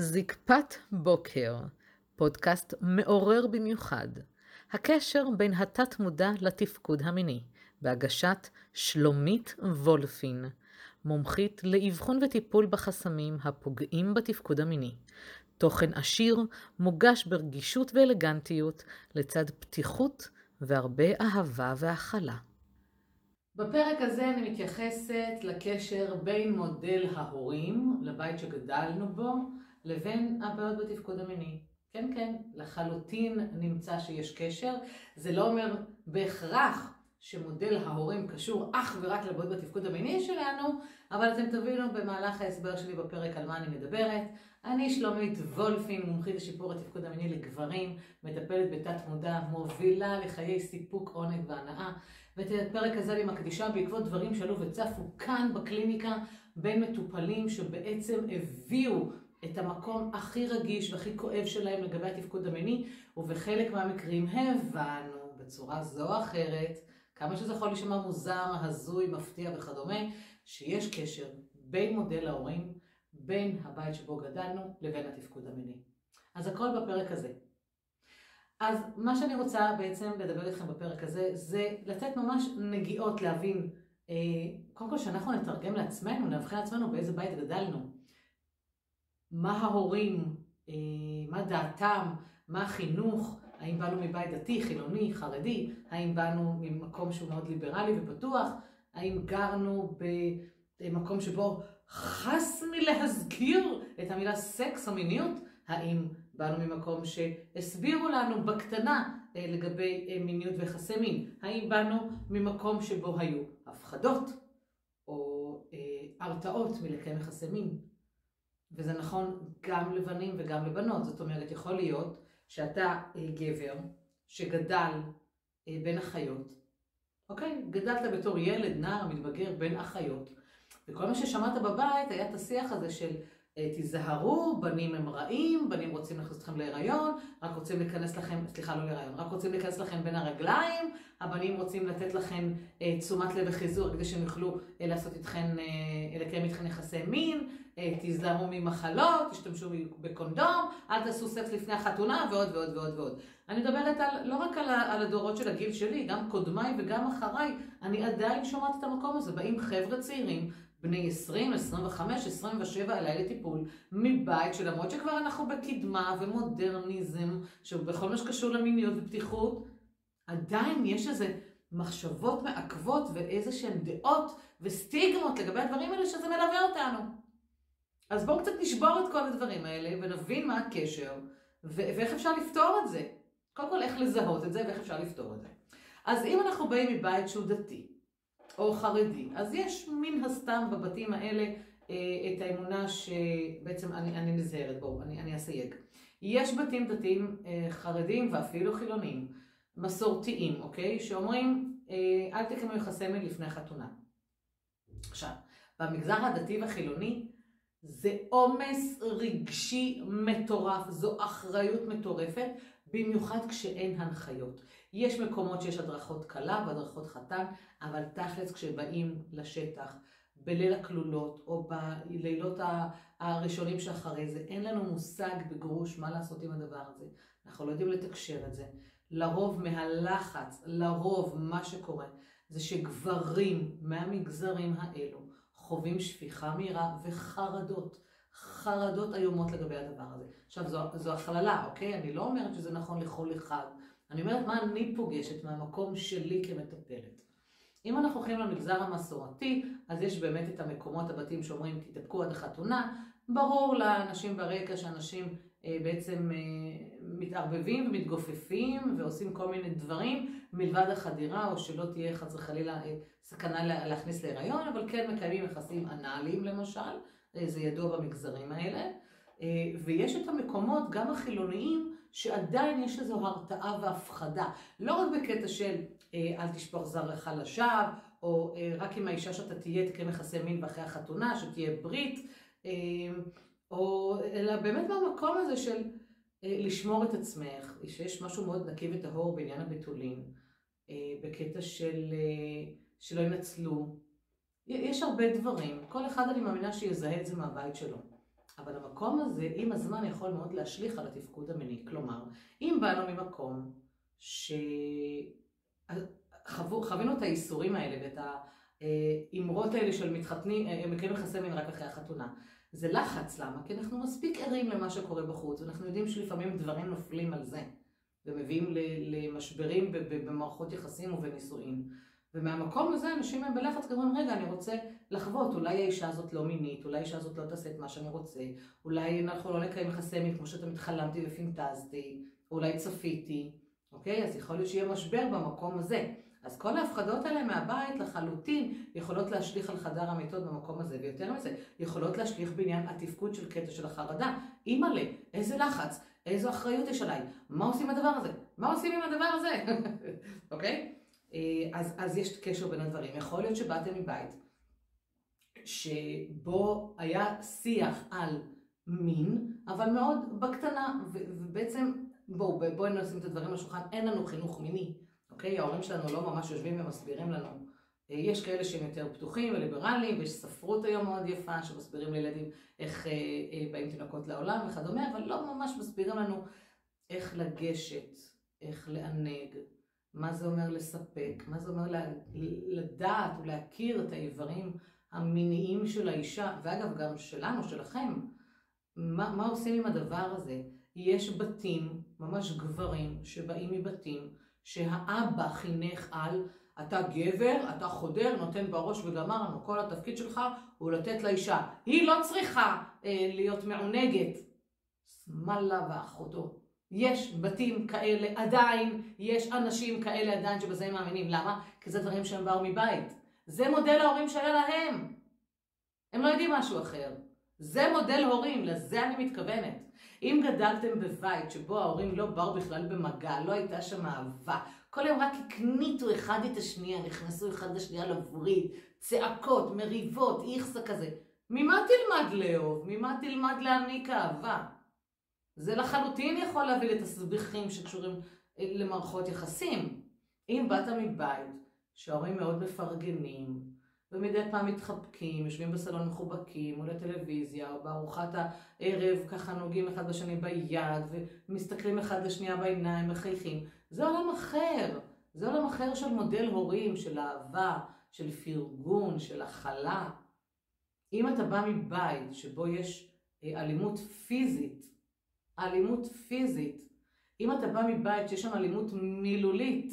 זקפת בוקר, פודקאסט מעורר במיוחד. הקשר בין התת-מודע לתפקוד המיני, בהגשת שלומית וולפין, מומחית לאבחון וטיפול בחסמים הפוגעים בתפקוד המיני. תוכן עשיר, מוגש ברגישות ואלגנטיות, לצד פתיחות והרבה אהבה והכלה. בפרק הזה אני מתייחסת לקשר בין מודל ההורים, לבית שגדלנו בו, לבין הבעיות בתפקוד המיני. כן, כן, לחלוטין נמצא שיש קשר. זה לא אומר בהכרח שמודל ההורים קשור אך ורק לבעיות בתפקוד המיני שלנו, אבל אתם תבינו במהלך ההסבר שלי בפרק על מה אני מדברת. אני שלומית וולפין, מומחית לשיפור התפקוד המיני לגברים, מטפלת בתת מודע, מובילה לחיי סיפוק, עונג והנאה. ואת הפרק הזה אני מקדישה בעקבות דברים שעלו וצפו כאן בקליניקה בין מטופלים שבעצם הביאו את המקום הכי רגיש והכי כואב שלהם לגבי התפקוד המיני, ובחלק מהמקרים הבנו בצורה זו או אחרת, כמה שזה יכול להישמע מוזר, הזוי, מפתיע וכדומה, שיש קשר בין מודל ההורים, בין הבית שבו גדלנו, לבין התפקוד המיני. אז הכל בפרק הזה. אז מה שאני רוצה בעצם לדבר איתכם בפרק הזה, זה לתת ממש נגיעות להבין, אה, קודם כל שאנחנו נתרגם לעצמנו, נאבחן לעצמנו באיזה בית גדלנו. מה ההורים, אה, מה דעתם, מה החינוך, האם באנו מבית דתי, חילוני, חרדי, האם באנו ממקום שהוא מאוד ליברלי ופתוח, האם גרנו במקום שבו חס מלהזכיר את המילה סקס או מיניות, האם באנו ממקום שהסבירו לנו בקטנה אה, לגבי אה, מיניות ויחסי מין, האם באנו ממקום שבו היו הפחדות או הרתעות מלקיים יחסי מין. וזה נכון גם לבנים וגם לבנות. זאת אומרת, יכול להיות שאתה אה, גבר שגדל אה, בין אחיות, אוקיי? גדלת בתור ילד, נער, מתבגר, בין אחיות, וכל מה ששמעת בבית היה את השיח הזה של תיזהרו, בנים הם רעים, בנים רוצים להכניס אתכם להיריון, רק רוצים להיכנס לכם, סליחה, לא להיריון, רק רוצים להיכנס לכם בין הרגליים, הבנים רוצים לתת לכם אה, תשומת לב וחיזור כדי שהם יוכלו אה, לעשות איתכם, אה, לקיים איתכם יחסי מין, אה, תיזהרו ממחלות, תשתמשו בקונדום, אל תעשו סקס לפני החתונה ועוד ועוד ועוד ועוד. אני מדברת על, לא רק על, על הדורות של הגיל שלי, גם קודמיי וגם אחריי, אני עדיין שומעת את המקום הזה, באים חבר'ה צעירים בני 20, 25, 27 אליי לטיפול, מבית שלמרות שכבר אנחנו בקדמה ומודרניזם, שבכל מה שקשור למיניות ופתיחות, עדיין יש איזה מחשבות מעכבות ואיזה שהן דעות וסטיגמות לגבי הדברים האלה שזה מלווה אותנו. אז בואו קצת נשבור את כל הדברים האלה ונבין מה הקשר ו- ואיך אפשר לפתור את זה. קודם כל איך לזהות את זה ואיך אפשר לפתור את זה. אז אם אנחנו באים מבית שהוא דתי, או חרדי. אז יש מן הסתם בבתים האלה אה, את האמונה שבעצם אני, אני נזהרת, בואו, אני, אני אסייג. יש בתים דתיים אה, חרדים ואפילו חילונים, מסורתיים, אוקיי? שאומרים, אה, אל תקיימו יחסי מין לפני חתונה. עכשיו, במגזר הדתי והחילוני זה עומס רגשי מטורף, זו אחריות מטורפת, במיוחד כשאין הנחיות. יש מקומות שיש הדרכות קלה והדרכות חתן, אבל תכלס כשבאים לשטח, בליל הכלולות או בלילות הראשונים שאחרי זה, אין לנו מושג בגרוש מה לעשות עם הדבר הזה. אנחנו לא יודעים לתקשר את זה. לרוב מהלחץ, לרוב מה שקורה זה שגברים מהמגזרים האלו חווים שפיכה מהירה וחרדות. חרדות איומות לגבי הדבר הזה. עכשיו, זו, זו הכללה, אוקיי? אני לא אומרת שזה נכון לכל אחד. אני אומרת מה אני פוגשת מהמקום שלי כמטפלת. אם אנחנו הולכים למגזר המסורתי, אז יש באמת את המקומות הבתים שאומרים תתאפקו עד החתונה. ברור לאנשים ברקע שאנשים אה, בעצם אה, מתערבבים ומתגופפים ועושים כל מיני דברים מלבד החדירה, או שלא תהיה חס וחלילה אה, סכנה להכניס להיריון, אבל כן מקיימים יחסים אנאליים למשל, אה, זה ידוע במגזרים האלה. אה, ויש את המקומות, גם החילוניים, שעדיין יש איזו הרתעה והפחדה. לא רק בקטע של אה, אל תשפוך זרעך לשווא, או רק עם האישה שאתה תהיה תקיים יחסי מין ואחרי החתונה, שתהיה ברית, או אלא באמת במקום הזה של לשמור את עצמך, שיש משהו מאוד נקי וטהור בעניין הביטולים, בקטע של שלא ינצלו. יש הרבה דברים, כל אחד אני מאמינה שיזהה את זה מהבית שלו. אבל המקום הזה עם הזמן יכול מאוד להשליך על התפקוד המיני. כלומר, אם באנו ממקום שחווינו את האיסורים האלה ואת האמרות האלה של מתחתנים, הם מקיימים יחסי מין רק אחרי החתונה. זה לחץ, למה? כי אנחנו מספיק ערים למה שקורה בחוץ, ואנחנו יודעים שלפעמים דברים נופלים על זה, ומביאים למשברים במערכות יחסים ובנישואים. ומהמקום הזה אנשים הם בלחץ כזה, רגע, אני רוצה לחוות, אולי האישה הזאת לא מינית, אולי האישה הזאת לא תעשה את מה שאני רוצה, אולי אנחנו לא נקיים יחסי מין כמו שתמיד חלמתי ופינטזתי, אולי צפיתי, אוקיי? אז יכול להיות שיהיה משבר במקום הזה. אז כל ההפחדות האלה מהבית לחלוטין יכולות להשליך על חדר המיטות במקום הזה, ויותר מזה, יכולות להשליך בעניין התפקוד של קטע של החרדה. אימא'לה, איזה לחץ, איזו אחריות יש עליי, מה עושים עם הדבר הזה? מה עושים עם הדבר הזה? אוקיי? אה, אז, אז יש קשר בין הדברים. יכול להיות שבאתם מבית שבו היה שיח על מין, אבל מאוד בקטנה, ובעצם, בואו, בואו נשים את הדברים על השולחן, אין לנו חינוך מיני, אוקיי? ההורים שלנו לא ממש יושבים ומסבירים לנו. אה, יש כאלה שהם יותר פתוחים וליברליים, ויש ספרות היום מאוד יפה שמסבירים לילדים איך אה, אה, באים תינוקות לעולם וכדומה, אבל לא ממש מסבירים לנו איך לגשת, איך לענג, מה זה אומר לספק, מה זה אומר לדעת ולהכיר את האיברים המיניים של האישה, ואגב גם שלנו, שלכם, מה, מה עושים עם הדבר הזה? יש בתים, ממש גברים, שבאים מבתים שהאבא חינך על אתה גבר, אתה חודר, נותן בראש וגמרנו, כל התפקיד שלך הוא לתת לאישה. היא לא צריכה אה, להיות מעונגת. שמאללה ואחותו. יש בתים כאלה עדיין, יש אנשים כאלה עדיין שבזה הם מאמינים. למה? כי זה דברים שהם באו מבית. זה מודל ההורים שהיה להם. הם לא יודעים משהו אחר. זה מודל הורים, לזה אני מתכוונת. אם גדלתם בבית שבו ההורים לא באו בכלל במגע, לא הייתה שם אהבה, כל היום רק הקניטו אחד את השנייה, נכנסו אחד לשנייה לווריד, צעקות, מריבות, איכסה כזה. ממה תלמד לאהוב? ממה תלמד להעניק אהבה? זה לחלוטין יכול להביא לתסביכים שקשורים אה, למערכות יחסים. אם באת מבית שההורים מאוד מפרגנים, ומדי פעם מתחבקים, יושבים בסלון מחובקים, מול הטלוויזיה, או בארוחת הערב ככה נוגעים אחד בשני ביד, ומסתכלים אחד לשנייה בעיניים, מחייכים, זה עולם אחר. זה עולם אחר של מודל הורים, של אהבה, של פרגון, של הכלה. אם אתה בא מבית שבו יש אה, אלימות פיזית, אלימות פיזית. אם אתה בא מבית שיש שם אלימות מילולית,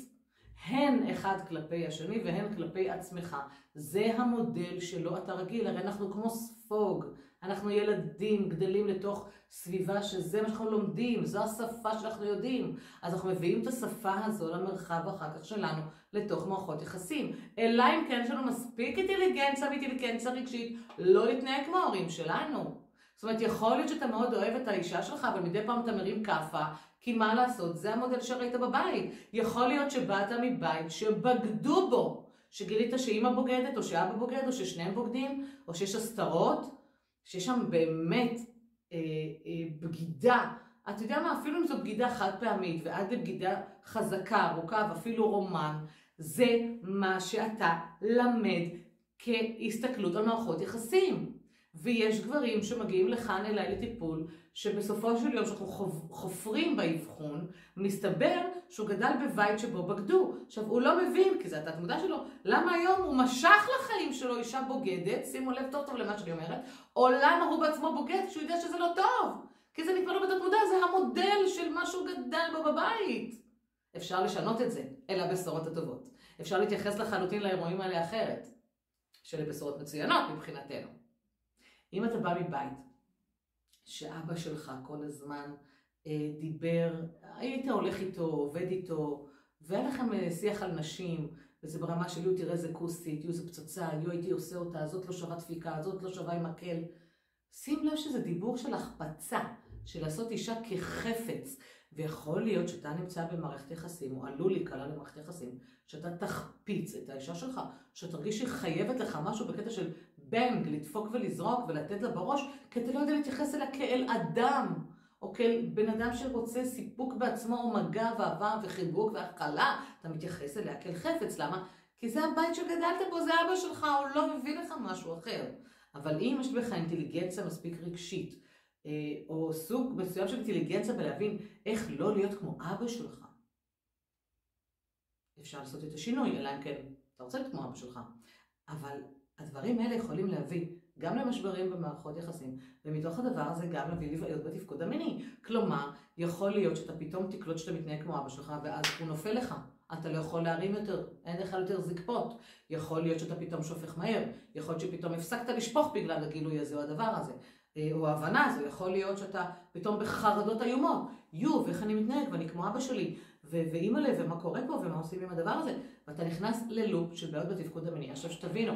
הן אחד כלפי השני והן כלפי עצמך. זה המודל שלו אתה רגיל, הרי אנחנו כמו ספוג, אנחנו ילדים גדלים לתוך סביבה שזה מה שאנחנו לומדים, זו השפה שאנחנו יודעים. אז אנחנו מביאים את השפה הזו למרחב אחר כך שלנו, לתוך מערכות יחסים. אלא אם כן יש לנו מספיק אינטליגנציה ואינטליגנציה רגשית, לא להתנהג כמו ההורים שלנו. זאת אומרת, יכול להיות שאתה מאוד אוהב את האישה שלך, אבל מדי פעם אתה מרים כאפה, כי מה לעשות, זה המודל שראית בבית. יכול להיות שבאת מבית שבגדו בו, שגילית שאימא בוגדת, או שאבא בוגד, או ששניהם בוגדים, או שיש הסתרות, שיש שם באמת אה, אה, בגידה. אתה יודע מה, אפילו אם זו בגידה חד פעמית, ועד לבגידה חזקה, ארוכה, ואפילו רומן, זה מה שאתה למד כהסתכלות על מערכות יחסים. ויש גברים שמגיעים לכאן אליי לטיפול, שבסופו של יום שאנחנו חופרים באבחון, מסתבר שהוא גדל בבית שבו בגדו. עכשיו, הוא לא מבין, כי זה התת מודע שלו, למה היום הוא משך לחיים שלו אישה בוגדת, שימו לב טוב טוב למה שאני אומרת, או למה הוא בעצמו בוגד כשהוא יודע שזה לא טוב. כי זה נקרא לו בתת מודע, זה המודל של מה שהוא גדל בו בבית. אפשר לשנות את זה, אלה הבשורות הטובות. אפשר להתייחס לחלוטין לאירועים האלה אחרת, שאלה בשורות מצוינות מבחינתנו. אם אתה בא מבית שאבא שלך כל הזמן אה, דיבר, היית הולך איתו, עובד איתו, והיה לכם אה, שיח על נשים, וזה ברמה של יו תראה איזה כוסית, יו איזה פצצה, יו הייתי עושה אותה, זאת לא שווה דפיקה, זאת לא שווה עם מקל. שים לב שזה דיבור של החפצה, של לעשות אישה כחפץ. ויכול להיות שאתה נמצא במערכת יחסים, או עלול להיקלע למערכת יחסים, שאתה תחפיץ את האישה שלך, שתרגיש שהיא חייבת לך משהו בקטע של בנג, לדפוק ולזרוק ולתת לה בראש, כי אתה לא יודע להתייחס אליה כאל אדם, או כאל בן אדם שרוצה סיפוק בעצמו, או מגע ואהבה וחיבוק והכלה, אתה מתייחס אליה כאל חפץ, למה? כי זה הבית שגדלת בו, זה אבא שלך, הוא לא מביא לך משהו אחר. אבל אם יש בך אינטליגנציה מספיק רגשית, אה, או סוג מסוים של אינטליגנציה בלהבין איך לא להיות כמו אבא שלך. אפשר לעשות את השינוי, אלא אם כן אתה רוצה להיות כמו אבא שלך. אבל הדברים האלה יכולים להביא גם למשברים במערכות יחסים, ומתוך הדבר הזה גם להביא לבעיות בתפקוד המיני. כלומר, יכול להיות שאתה פתאום תקלוט שאתה מתנהג כמו אבא שלך, ואז הוא נופל לך. אתה לא יכול להרים יותר, אין לך יותר זקפות. יכול להיות שאתה פתאום שופך מהר, יכול להיות שפתאום הפסקת לשפוך בגלל הגילוי הזה או הדבר הזה, אה, או ההבנה הזו, יכול להיות שאתה פתאום בחרדות איומות. יו, ואיך אני מתנהג, ואני כמו אבא שלי, ואימא לב, ומה קורה פה, ומה עושים עם הדבר הזה. ואתה נכנס ללופ של בעיות בתפקוד המיני. עכשיו שתבינו,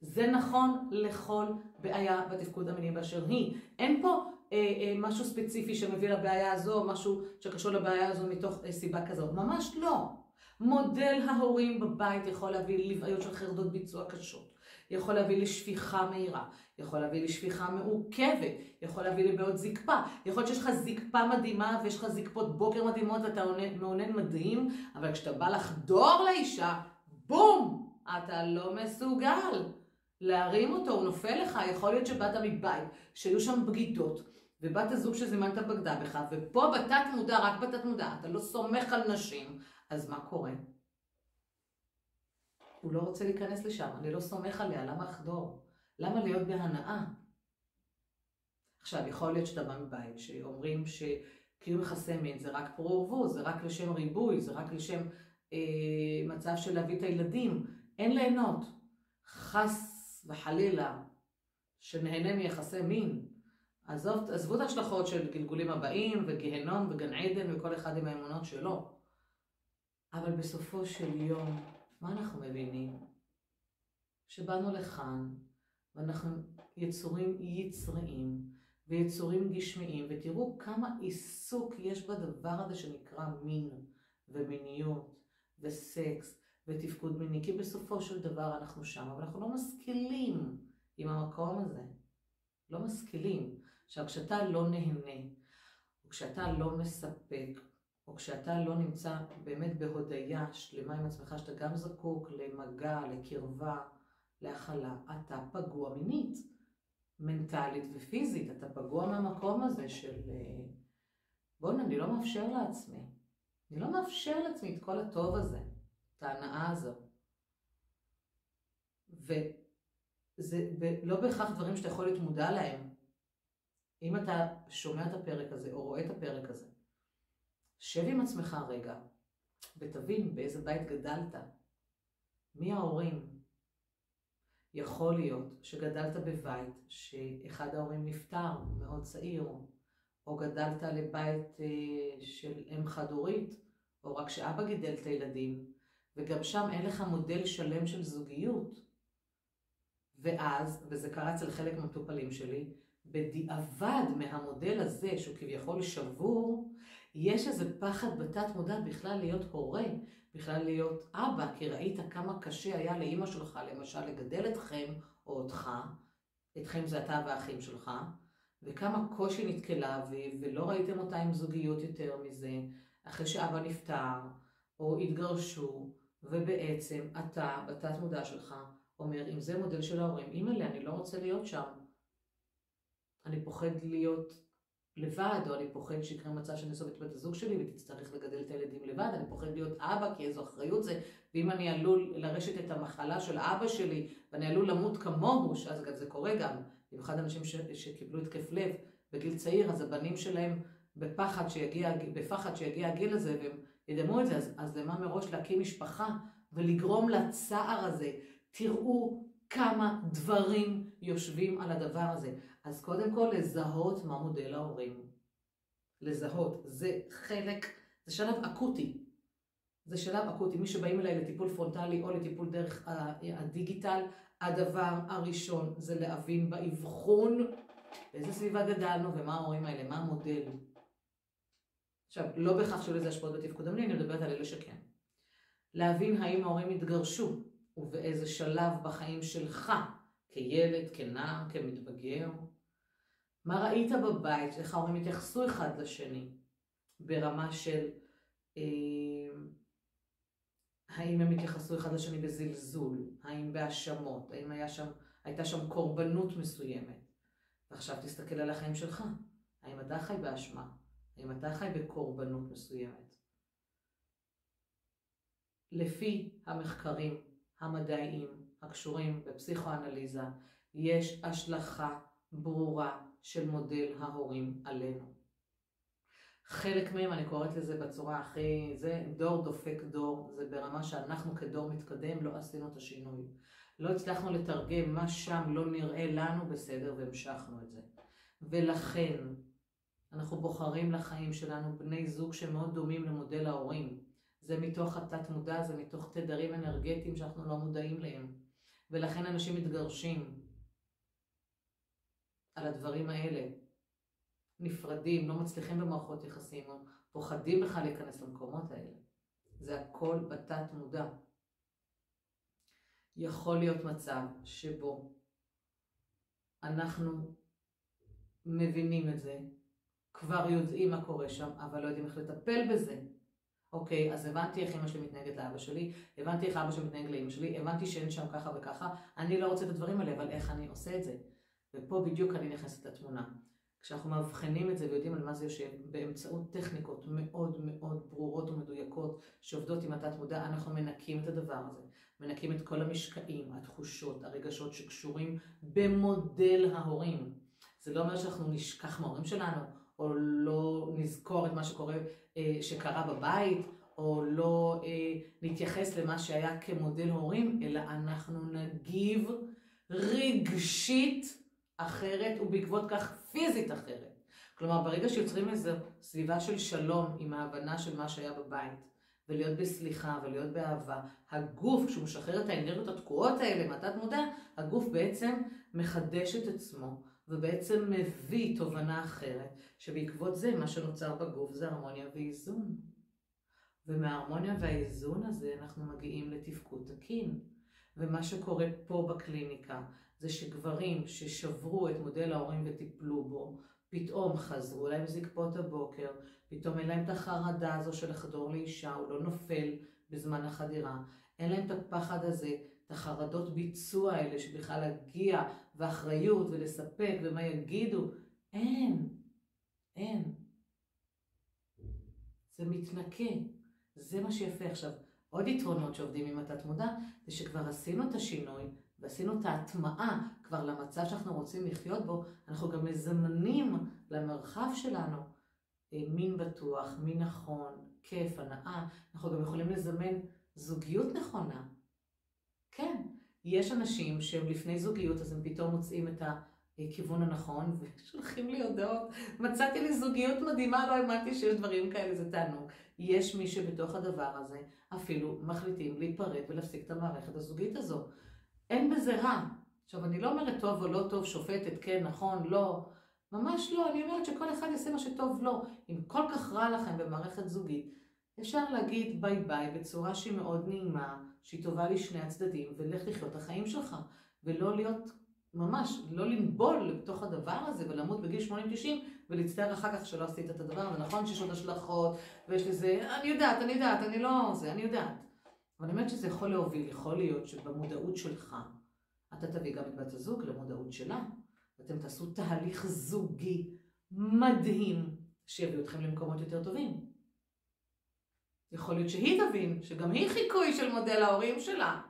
זה נכון לכל בעיה בתפקוד המיני באשר היא. אין פה אה, אה, משהו ספציפי שמביא לבעיה הזו, משהו שקשור לבעיה הזו מתוך אה, סיבה כזאת. ממש לא. מודל ההורים בבית יכול להביא לבעיות של חרדות ביצוע קשות. יכול להביא לשפיכה מהירה, יכול להביא לשפיכה מעוכבת, יכול להביא לבעיות זקפה. יכול להיות שיש לך זקפה מדהימה ויש לך זקפות בוקר מדהימות ואתה מעונן מדהים, אבל כשאתה בא לחדור לאישה, בום! אתה לא מסוגל. להרים אותו, הוא נופל לך, יכול להיות שבאת מבית, שהיו שם בגידות, ובת הזוג שזימנת בגדה בך, ופה בתת מודע, רק בתת מודע, אתה לא סומך על נשים, אז מה קורה? הוא לא רוצה להיכנס לשם, אני לא סומך עליה, למה אחדור? למה להיות בהנאה? עכשיו, יכול להיות שאתה בא מבית שאומרים שקיום יחסי מין זה רק פרו ורבו, זה רק לשם ריבוי, זה רק לשם אה, מצב של להביא את הילדים. אין ליהנות. חס וחלילה שנהנה מיחסי מין, עזוב, עזבו את ההשלכות של גלגולים הבאים וגיהנום וגן עדן וכל אחד עם האמונות שלו. אבל בסופו של יום, מה אנחנו מבינים? שבאנו לכאן ואנחנו יצורים יצריים ויצורים גשמיים, ותראו כמה עיסוק יש בדבר הזה שנקרא מין ומיניות וסקס ותפקוד מיני, כי בסופו של דבר אנחנו שם, אבל אנחנו לא משכילים עם המקום הזה. לא משכילים. עכשיו, כשאתה לא נהנה, או כשאתה לא מספק, או כשאתה לא נמצא באמת בהודיה שלמה עם עצמך, שאתה גם זקוק למגע, לקרבה, להכלה, אתה פגוע מינית, מנטלית ופיזית. אתה פגוע מהמקום הזה של אה, בוא'נה, אני לא מאפשר לעצמי. אני לא מאפשר לעצמי את כל הטוב הזה. ההנאה הזו. וזה לא בהכרח דברים שאתה יכול להיות מודע להם. אם אתה שומע את הפרק הזה או רואה את הפרק הזה, שב עם עצמך רגע ותבין באיזה בית גדלת. מי ההורים? יכול להיות שגדלת בבית שאחד ההורים נפטר מאוד צעיר, או גדלת לבית אה, של אם חד-הורית, או רק שאבא גידל את הילדים, וגם שם אין לך מודל שלם של זוגיות. ואז, וזה קרה אצל חלק מהמטופלים שלי, בדיעבד מהמודל הזה, שהוא כביכול שבור, יש איזה פחד בתת מודע בכלל להיות הורה, בכלל להיות אבא, כי ראית כמה קשה היה לאימא שלך, למשל, לגדל אתכם או אותך, אתכם זה אתה והאחים שלך, וכמה קושי נתקלה, ו- ולא ראיתם אותה עם זוגיות יותר מזה, אחרי שאבא נפטר, או התגרשו, ובעצם אתה, בתת מודע שלך, אומר, אם זה מודל של ההורים, אימא'לה, אני לא רוצה להיות שם. אני פוחד להיות לבד, או אני פוחד שיקרה מצב שאני אעזוב את בת הזוג שלי ותצטרך לגדל את הילדים לבד, אני פוחד להיות אבא, כי איזו אחריות זה, ואם אני עלול לרשת את המחלה של אבא שלי, ואני עלול למות כמוהו, שאז אגב זה קורה גם, במיוחד אנשים ש, שקיבלו התקף לב בגיל צעיר, אז הבנים שלהם בפחד שיגיע, בפחד שיגיע הגיל הזה, והם ידמו את זה, אז, אז למה מראש להקים משפחה ולגרום לצער הזה? תראו כמה דברים יושבים על הדבר הזה. אז קודם כל לזהות מה מודל ההורים. לזהות, זה חלק, זה שלב אקוטי. זה שלב אקוטי. מי שבאים אליי לטיפול פרונטלי או לטיפול דרך הדיגיטל, הדבר הראשון זה להבין באבחון באיזה סביבה גדלנו ומה ההורים האלה, מה המודל. עכשיו, לא בהכרח שיהיו לזה השפעות בתפקוד המיני, אני מדברת על אלה שכן. להבין האם ההורים התגרשו, ובאיזה שלב בחיים שלך, כילד, כנער, כמתבגר. מה ראית בבית, איך ההורים התייחסו אחד לשני, ברמה של אה, האם הם התייחסו אחד לשני בזלזול, האם בהאשמות, האם שם, הייתה שם קורבנות מסוימת. ועכשיו תסתכל על החיים שלך. האם אתה חי באשמה? האם אתה חי בקורבנות מסוימת? לפי המחקרים המדעיים הקשורים בפסיכואנליזה, יש השלכה ברורה של מודל ההורים עלינו. חלק מהם, אני קוראת לזה בצורה הכי, זה דור דופק דור, זה ברמה שאנחנו כדור מתקדם לא עשינו את השינוי. לא הצלחנו לתרגם מה שם לא נראה לנו בסדר והמשכנו את זה. ולכן אנחנו בוחרים לחיים שלנו בני זוג שמאוד דומים למודל ההורים. זה מתוך התת מודע, זה מתוך תדרים אנרגטיים שאנחנו לא מודעים להם. ולכן אנשים מתגרשים על הדברים האלה. נפרדים, לא מצליחים במערכות יחסים, או פוחדים בכלל להיכנס למקומות האלה. זה הכל בתת מודע. יכול להיות מצב שבו אנחנו מבינים את זה, כבר יודעים מה קורה שם, אבל לא יודעים איך לטפל בזה. אוקיי, אז הבנתי איך אמא שלי מתנהגת לאבא שלי, הבנתי איך אבא שלי מתנהג לאמא שלי, הבנתי שאין שם ככה וככה, אני לא רוצה את הדברים האלה, אבל איך אני עושה את זה? ופה בדיוק אני נכנסת לתמונה. כשאנחנו מאבחנים את זה ויודעים על מה זה יושב, באמצעות טכניקות מאוד מאוד ברורות ומדויקות שעובדות עם התת מודע, אנחנו מנקים את הדבר הזה. מנקים את כל המשקעים, התחושות, הרגשות שקשורים במודל ההורים. זה לא אומר שאנחנו נשכח מההורים שלנו, או לא נזכור את מה שקורה, אה, שקרה בבית, או לא אה, נתייחס למה שהיה כמודל הורים, אלא אנחנו נגיב רגשית אחרת, ובעקבות כך פיזית אחרת. כלומר, ברגע שיוצרים איזו סביבה של שלום עם ההבנה של מה שהיה בבית, ולהיות בסליחה ולהיות באהבה, הגוף, כשהוא משחרר את האנרגיות התקועות האלה מהתת מודע, הגוף בעצם מחדש את עצמו, ובעצם מביא תובנה אחרת, שבעקבות זה מה שנוצר בגוף זה הרמוניה ואיזון. ומההרמוניה והאיזון הזה אנחנו מגיעים לתפקוד תקין. ומה שקורה פה בקליניקה זה שגברים ששברו את מודל ההורים וטיפלו בו, פתאום חזרו להם זקפות הבוקר, פתאום אין להם את החרדה הזו של לחדור לאישה, הוא לא נופל בזמן החדירה, אין להם את הפחד הזה, את החרדות ביצוע האלה שבכלל להגיע, ואחריות ולספק ומה יגידו, אין, אין. זה מתנקה, זה מה שיפה. עכשיו, עוד יתרונות שעובדים עם התת מודע, זה שכבר עשינו את השינוי ועשינו את ההטמעה כבר למצב שאנחנו רוצים לחיות בו, אנחנו גם מזמנים למרחב שלנו אה, מין בטוח, מין נכון, כיף, הנאה. אנחנו גם יכולים לזמן זוגיות נכונה. כן, יש אנשים שהם לפני זוגיות, אז הם פתאום מוצאים את הכיוון הנכון, ושולחים לי הודעות. מצאתי לי זוגיות מדהימה, לא האמנתי שיש דברים כאלה, זה תענוג. יש מי שבתוך הדבר הזה אפילו מחליטים להיפרד ולהפסיק את המערכת הזוגית הזו. אין בזה רע. עכשיו, אני לא אומרת טוב או לא טוב, שופטת, כן, נכון, לא. ממש לא, אני אומרת שכל אחד יעשה מה שטוב לו. אם כל כך רע לכם במערכת זוגית, אפשר להגיד ביי ביי בצורה שהיא מאוד נעימה, שהיא טובה לשני הצדדים, ולך לחיות את החיים שלך. ולא להיות, ממש, לא לנבול לתוך הדבר הזה ולמות בגיל 80-90 ולהצטער אחר כך שלא עשית את הדבר הזה. נכון שיש עוד השלכות, ויש לזה, אני יודעת, אני יודעת, אני לא זה, אני יודעת. אבל אני אומרת שזה יכול להוביל, יכול להיות שבמודעות שלך אתה תביא גם את בת הזוג למודעות שלה, ואתם תעשו תהליך זוגי מדהים שיביא אתכם למקומות יותר טובים. יכול להיות שהיא תבין שגם היא חיקוי של מודל ההורים שלה.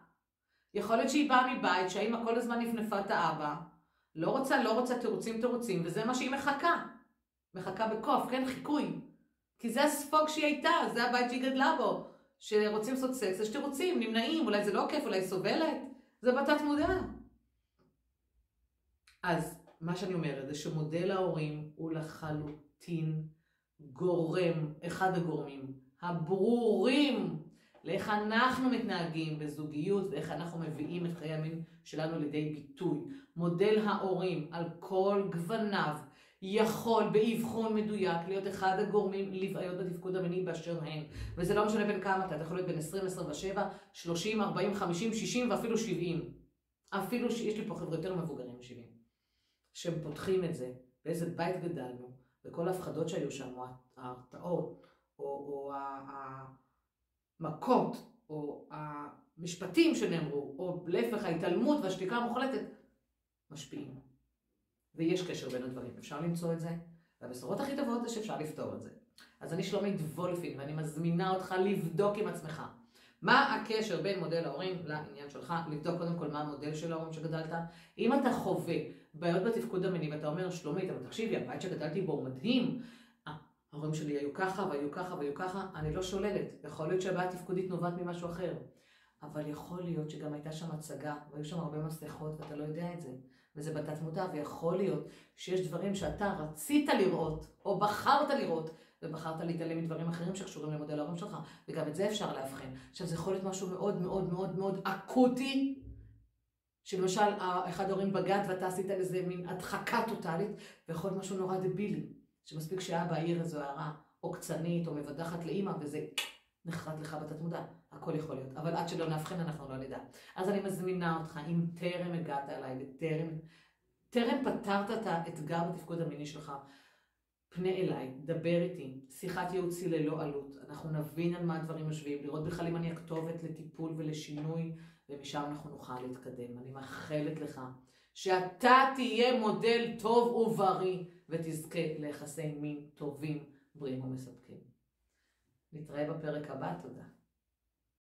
יכול להיות שהיא באה מבית שהאימא כל הזמן נפנפה את האבא, לא רוצה, לא רוצה תירוצים תירוצים, וזה מה שהיא מחכה. מחכה בקוף, כן, חיקוי. כי זה הספוג שהיא הייתה, זה הבית שהיא גדלה בו. שרוצים לעשות סקס, יש תירוצים, נמנעים, אולי זה לא כיף, אולי סובלת. זה בתת מודע. אז מה שאני אומרת זה שמודל ההורים הוא לחלוטין גורם, אחד הגורמים הברורים לאיך אנחנו מתנהגים בזוגיות ואיך אנחנו מביאים את חיי המין שלנו לידי ביטוי. מודל ההורים על כל גווניו יכול באבחון מדויק להיות אחד הגורמים לבעיות בתפקוד המיני באשר הן. וזה לא משנה בין כמה אתה, אתה יכול להיות בין 20, 27, 30, 40, 50, 60 ואפילו 70. אפילו שיש לי פה חבר'ה יותר מבוגרים מ-70. שהם פותחים את זה, באיזה בית גדלנו, וכל ההפחדות שהיו שם, ההרתעות, או, או המכות, או המשפטים שנאמרו, או להפך ההתעלמות והשתיקה המוחלטת, משפיעים. ויש קשר בין הדברים, אפשר למצוא את זה, והבשורות הכי טובות זה שאפשר לפתור את זה. אז אני שלומית וולפין, ואני מזמינה אותך לבדוק עם עצמך. מה הקשר בין מודל ההורים לעניין שלך? לבדוק קודם כל מה המודל של ההורים שגדלת. אם אתה חווה בעיות בתפקוד המיני ואתה אומר, שלומית, אבל תקשיבי, הבית שגדלתי בו הוא מדהים. ההורים שלי היו ככה והיו ככה והיו ככה, אני לא שוללת. יכול להיות שהבעיה התפקודית נובעת ממשהו אחר. אבל יכול להיות שגם הייתה שם הצגה, והיו שם הרבה מסכות ואתה לא יודע את זה. וזה בתת מודע, ויכול להיות שיש דברים שאתה רצית לראות, או בחרת לראות, ובחרת להתעלם מדברים אחרים שקשורים למודל ההורים שלך, וגם את זה אפשר לאבחן. עכשיו זה יכול להיות משהו מאוד מאוד מאוד מאוד אקוטי, שלמשל אחד ההורים בגד ואתה עשית לזה מין הדחקה טוטאלית, ויכול להיות משהו נורא דבילי, שמספיק שאבא העיר איזו הערה עוקצנית או מבדחת לאימא וזה נחרט לך בתת מודע, הכל יכול להיות, אבל עד שלא נאבחן אנחנו לא נדע. אז אני מזמינה אותך, אם טרם הגעת אליי וטרם טרם פתרת את האתגר בתפקוד המיני שלך, פנה אליי, דבר איתי, שיחת ייעוצי ללא עלות. אנחנו נבין על מה הדברים יושבים, לראות בכלל אם אני הכתובת לטיפול ולשינוי, ומשם אנחנו נוכל להתקדם. אני מאחלת לך שאתה תהיה מודל טוב ובריא, ותזכה ליחסי מין טובים, בריאים ומספקים. נתראה בפרק הבא, תודה.